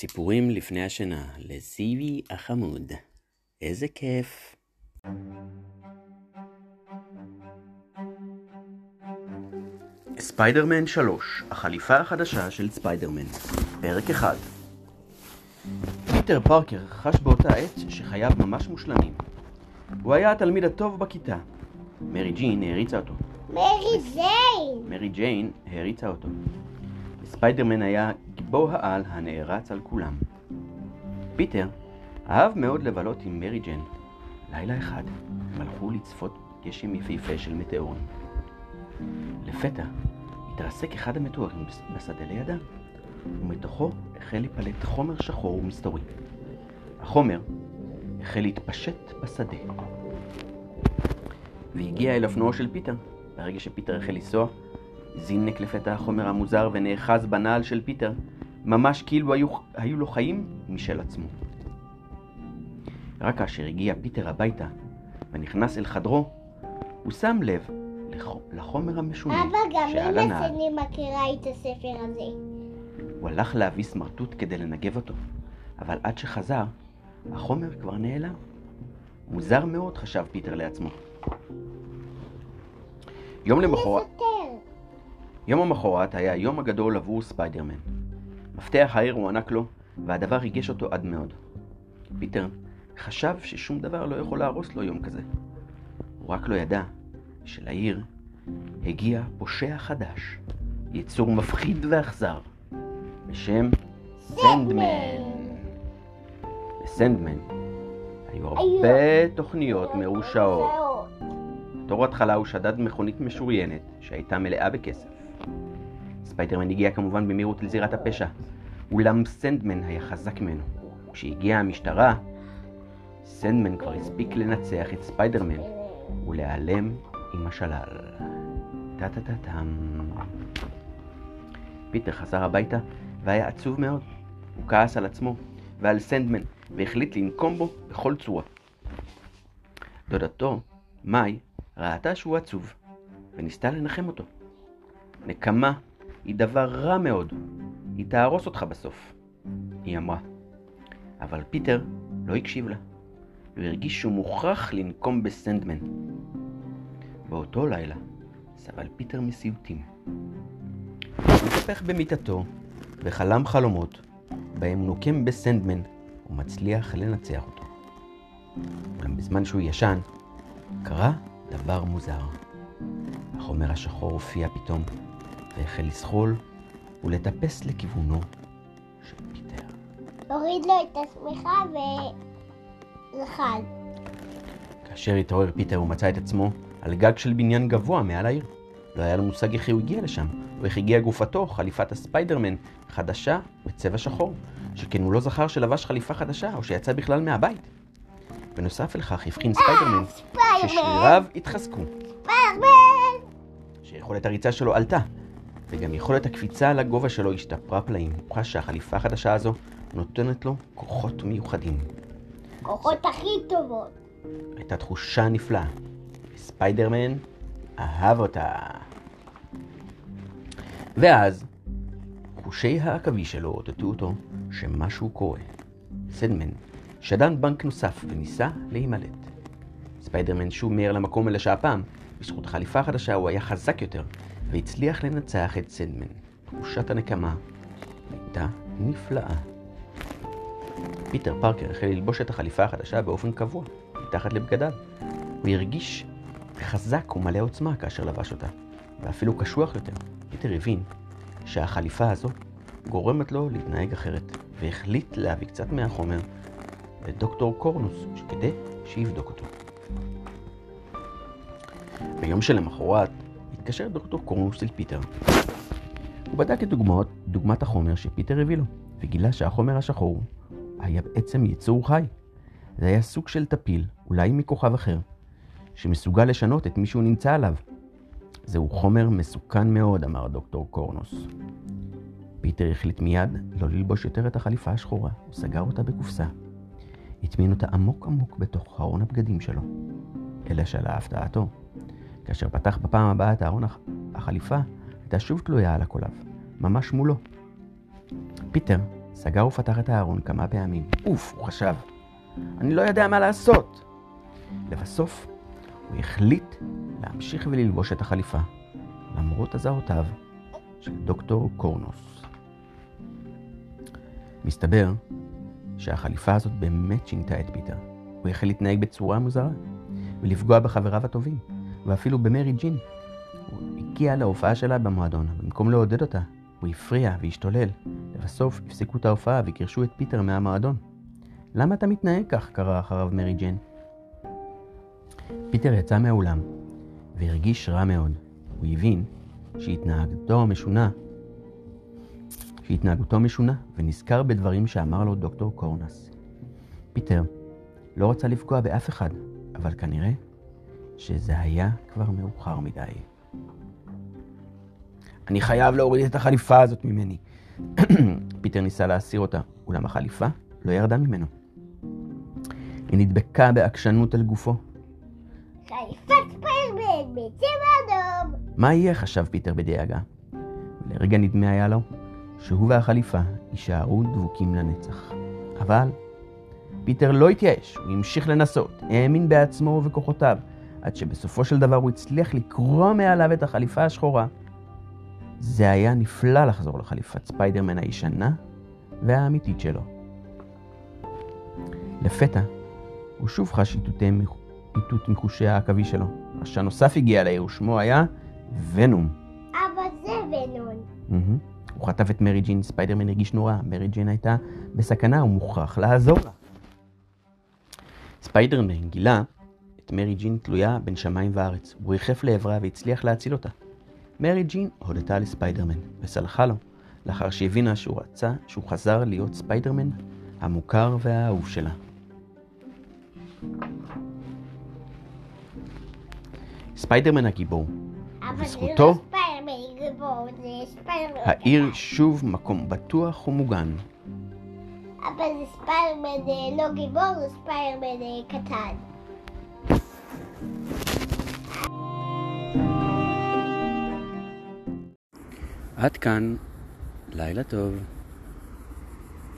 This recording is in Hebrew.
סיפורים לפני השינה לזיוי החמוד. איזה כיף. ספיידרמן 3, החליפה החדשה של ספיידרמן. פרק 1 פיטר פארקר חש באותה עת שחייו ממש מושלמים. הוא היה התלמיד הטוב בכיתה. מרי ג'ין העריצה אותו. מרי זיין! מרי ג'יין העריצה אותו. ספיידרמן היה גיבור העל הנערץ על כולם. פיטר אהב מאוד לבלות עם מרי ג'ן. לילה אחד הם הלכו לצפות גשם יפהפה של מטאורים. לפתע התרסק אחד המטאורים בשדה לידם, ומתוכו החל להיפלט חומר שחור ומסתורי. החומר החל להתפשט בשדה. והגיע אל אופנועו של פיטר. ברגע שפיטר החל לנסוע, זינק לפתע החומר המוזר ונאחז בנעל של פיטר, ממש כאילו היו, היו לו חיים משל עצמו. רק כאשר הגיע פיטר הביתה ונכנס אל חדרו, הוא שם לב לחומר המשונה אבא, גם שעל אמא הנעל. שלי מכירה את הספר הזה. הוא הלך להביא סמרטוט כדי לנגב אותו, אבל עד שחזר, החומר כבר נעלם. מוזר מאוד, חשב פיטר לעצמו. יום למחרת. יום המחרת היה היום הגדול עבור ספיידרמן. מפתח העיר הוענק לו, והדבר ריגש אותו עד מאוד. פיטר חשב ששום דבר לא יכול להרוס לו יום כזה. הוא רק לא ידע שלעיר הגיע פושע חדש, יצור מפחיד ואכזר, בשם סנדמן. לסנדמן היו הרבה תוכניות מרושעות. בתור התחלה הוא שדד מכונית משוריינת שהייתה מלאה בכסף. ספיידרמן הגיע כמובן במהירות לזירת הפשע, אולם סנדמן היה חזק ממנו. כשהגיעה המשטרה, סנדמן כבר הספיק לנצח את ספיידרמן ולהיעלם עם השלל. טה-טה-טה-טם. פיטר חזר הביתה והיה עצוב מאוד. הוא כעס על עצמו ועל סנדמן והחליט לנקום בו בכל צורה. דודתו, מאי, ראתה שהוא עצוב, וניסתה לנחם אותו. נקמה היא דבר רע מאוד, היא תהרוס אותך בסוף, היא אמרה. אבל פיטר לא הקשיב לה. הוא הרגיש שהוא מוכרח לנקום בסנדמן. באותו לילה סבל פיטר מסיוטים. הוא התהפך במיטתו וחלם חלומות בהם נוקם בסנדמן ומצליח לנצח אותו. אולם בזמן שהוא ישן, קרה דבר מוזר. החומר השחור הופיע פתאום, והחל לזחול ולטפס לכיוונו של פיטר. הוריד לו את השמיכה וזחל. כאשר התעורר פיטר הוא מצא את עצמו על גג של בניין גבוה מעל העיר. לא היה לו מושג איך הוא הגיע לשם, או איך הגיעה לגופו, חליפת הספיידרמן, חדשה בצבע שחור, שכן הוא לא זכר שלבש חליפה חדשה, או שיצא בכלל מהבית. בנוסף לכך הבחין ספיידרמן ספיידרמן! ששריריו התחזקו, ספיידרמן! שיכולת הריצה שלו עלתה, וגם יכולת הקפיצה על הגובה שלו השתפרה פלאים. הוא חש שהחליפה החדשה הזו נותנת לו כוחות מיוחדים. כוחות הכי טובות. הייתה תחושה נפלאה. ספיידרמן אהב אותה. ואז חושי העכביש שלו אותתו אותו שמשהו קורה. סנדמן שדד בנק נוסף וניסה להימלט. ספיידרמן שוב מיהר למקום אלא שהפעם, בזכות חליפה חדשה הוא היה חזק יותר, והצליח לנצח את סנדמן. תחושת הנקמה הייתה נפלאה. פיטר פארקר החל ללבוש את החליפה החדשה באופן קבוע, מתחת לבגדיו. הוא הרגיש חזק ומלא עוצמה כאשר לבש אותה, ואפילו קשוח יותר. פיטר הבין שהחליפה הזו גורמת לו להתנהג אחרת, והחליט להביא קצת מהחומר לדוקטור קורנוס, כדי שיבדוק אותו. ביום שלמחרת התקשר דוקטור קורנוס אל פיטר. הוא בדק את דוגמאות, דוגמת החומר שפיטר הביא לו, וגילה שהחומר השחור היה בעצם יצור חי. זה היה סוג של טפיל, אולי מכוכב אחר, שמסוגל לשנות את מי שהוא נמצא עליו. זהו חומר מסוכן מאוד, אמר דוקטור קורנוס. פיטר החליט מיד לא ללבוש יותר את החליפה השחורה, הוא סגר אותה בקופסה. הטמין אותה עמוק עמוק בתוך ארון הבגדים שלו. אלא שלהפתעתו, כאשר פתח בפעם הבאה את ארון הח- החליפה, הייתה שוב תלויה על הקולב, ממש מולו. פיטר סגר ופתח את הארון כמה פעמים. אוף, הוא חשב. אני לא יודע מה לעשות. לבסוף, הוא החליט להמשיך וללבוש את החליפה, למרות אזהרותיו של דוקטור קורנוס. מסתבר שהחליפה הזאת באמת שינתה את פיטר. הוא החל להתנהג בצורה מוזרה, ולפגוע בחבריו הטובים, ואפילו במרי ג'ין. הוא הגיע להופעה שלה במועדון, במקום לעודד אותה, הוא הפריע והשתולל. לבסוף הפסיקו את ההופעה וגירשו את פיטר מהמועדון. למה אתה מתנהג כך? קראה אחריו מרי ג'ין. פיטר יצא מהאולם, והרגיש רע מאוד. הוא הבין שהתנהגותו משונה, שהתנהגותו משונה, ונזכר בדברים שאמר לו דוקטור קורנס. פיטר לא רצה לפגוע באף אחד, אבל כנראה שזה היה כבר מאוחר מדי. אני חייב להוריד את החליפה הזאת ממני. פיטר ניסה להסיר אותה, אולם החליפה לא ירדה ממנו. היא נדבקה בעקשנות על גופו. חליפת ספיידרמן בצבע אדום. מה יהיה? חשב פיטר בדאגה. לרגע נדמה היה לו שהוא והחליפה יישארו דבוקים לנצח. אבל פיטר לא התייאש, הוא המשיך לנסות, האמין בעצמו ובכוחותיו, עד שבסופו של דבר הוא הצליח לקרוע מעליו את החליפה השחורה. זה היה נפלא לחזור לחליפת ספיידרמן הישנה והאמיתית שלו. לפתע, הוא שוב חש איתות מחושי העכביש שלו. רשע נוסף הגיע לעיר, ושמו היה ונום. אבא זה ונום. Mm-hmm. הוא חטף את מרי ג'ין, ספיידרמן הרגיש נורא, מרי ג'ין הייתה בסכנה, הוא מוכרח לעזור לה. ספיידרמן גילה את מרי ג'ין תלויה בין שמיים וארץ. הוא ריחף לעברה והצליח להציל אותה. מרי ג'ין הודתה לספיידרמן וסלחה לו, לאחר שהבינה שהוא רצה שהוא חזר להיות ספיידרמן המוכר והאהוב שלה. ספיידרמן הגיבור, בזכותו? לא העיר. שוב מקום בטוח ומוגן. אבל זה ספיידרמן לא גיבור, זה ספיידרמן אה, קטן. עד כאן, לילה טוב.